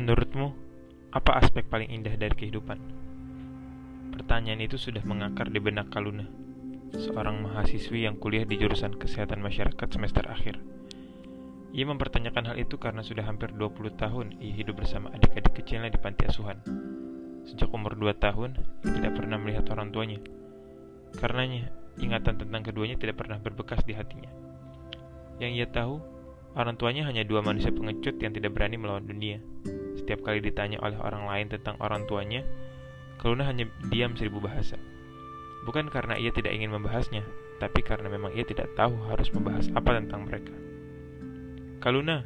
Menurutmu, apa aspek paling indah dari kehidupan? Pertanyaan itu sudah mengakar di benak Kaluna, seorang mahasiswi yang kuliah di jurusan Kesehatan Masyarakat semester akhir. Ia mempertanyakan hal itu karena sudah hampir 20 tahun ia hidup bersama adik-adik kecilnya di panti asuhan. Sejak umur 2 tahun, ia tidak pernah melihat orang tuanya. Karenanya, ingatan tentang keduanya tidak pernah berbekas di hatinya. Yang ia tahu, orang tuanya hanya dua manusia pengecut yang tidak berani melawan dunia. Setiap kali ditanya oleh orang lain tentang orang tuanya, Kaluna hanya diam seribu bahasa. Bukan karena ia tidak ingin membahasnya, tapi karena memang ia tidak tahu harus membahas apa tentang mereka. Kaluna,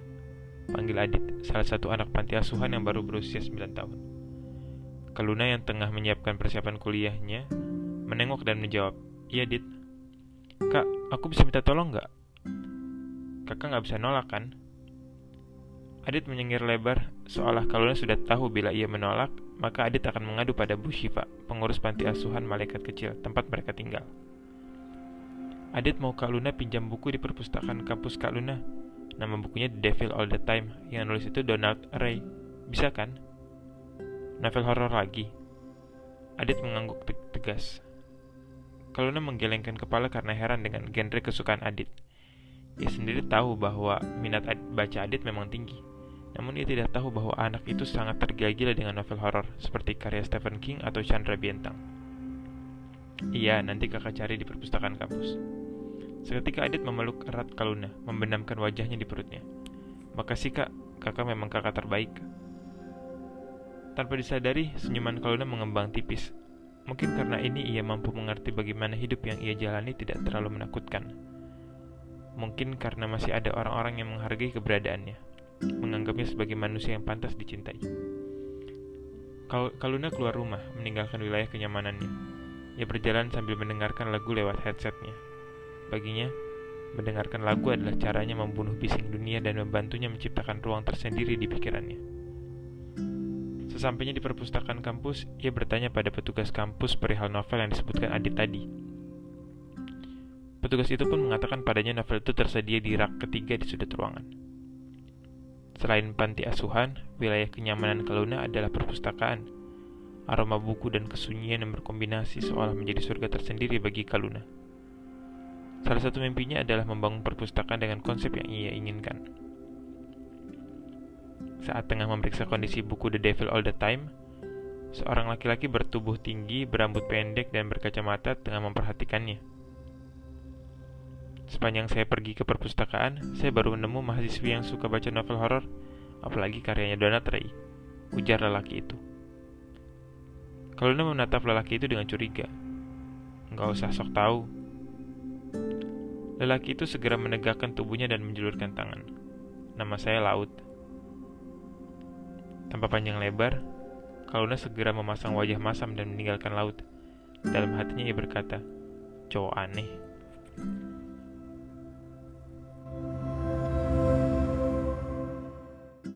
panggil Adit, salah satu anak panti asuhan yang baru berusia 9 tahun. Kaluna yang tengah menyiapkan persiapan kuliahnya, menengok dan menjawab, Iya, Dit. Kak, aku bisa minta tolong nggak? Kakak nggak bisa nolak, kan? Adit menyengir lebar, seolah Kaluna sudah tahu bila ia menolak, maka Adit akan mengadu pada Bu Shiva, pengurus panti asuhan malaikat kecil, tempat mereka tinggal. Adit mau Kak Luna pinjam buku di perpustakaan kampus Kak Luna. Nama bukunya The Devil All the Time, yang nulis itu Donald Ray. Bisa kan? Novel horor lagi. Adit mengangguk te tegas. Kaluna menggelengkan kepala karena heran dengan genre kesukaan Adit. Ia sendiri tahu bahwa minat baca Adit memang tinggi. Namun ia tidak tahu bahwa anak itu sangat tergila-gila dengan novel horor seperti karya Stephen King atau Chandra Bintang. Iya, nanti kakak cari di perpustakaan kampus. Seketika Adit memeluk erat Kaluna, membenamkan wajahnya di perutnya. Makasih kak, kakak memang kakak terbaik. Tanpa disadari, senyuman Kaluna mengembang tipis. Mungkin karena ini ia mampu mengerti bagaimana hidup yang ia jalani tidak terlalu menakutkan. Mungkin karena masih ada orang-orang yang menghargai keberadaannya menganggapnya sebagai manusia yang pantas dicintai. Kal Kaluna keluar rumah, meninggalkan wilayah kenyamanannya. Ia berjalan sambil mendengarkan lagu lewat headsetnya. Baginya, mendengarkan lagu adalah caranya membunuh bising dunia dan membantunya menciptakan ruang tersendiri di pikirannya. Sesampainya di perpustakaan kampus, ia bertanya pada petugas kampus perihal novel yang disebutkan Adit tadi. Petugas itu pun mengatakan padanya novel itu tersedia di rak ketiga di sudut ruangan. Selain panti asuhan, wilayah kenyamanan Kaluna adalah perpustakaan. Aroma buku dan kesunyian yang berkombinasi seolah menjadi surga tersendiri bagi Kaluna. Salah satu mimpinya adalah membangun perpustakaan dengan konsep yang ia inginkan. Saat tengah memeriksa kondisi buku The Devil All the Time, seorang laki-laki bertubuh tinggi, berambut pendek, dan berkacamata tengah memperhatikannya. Sepanjang saya pergi ke perpustakaan, saya baru menemu mahasiswi yang suka baca novel horor, apalagi karyanya Donald Ray, ujar lelaki itu. Kaluna menatap lelaki itu dengan curiga. Nggak usah sok tahu. Lelaki itu segera menegakkan tubuhnya dan menjulurkan tangan. Nama saya Laut. Tanpa panjang lebar, Kaluna segera memasang wajah masam dan meninggalkan Laut. Dalam hatinya ia berkata, cowok aneh.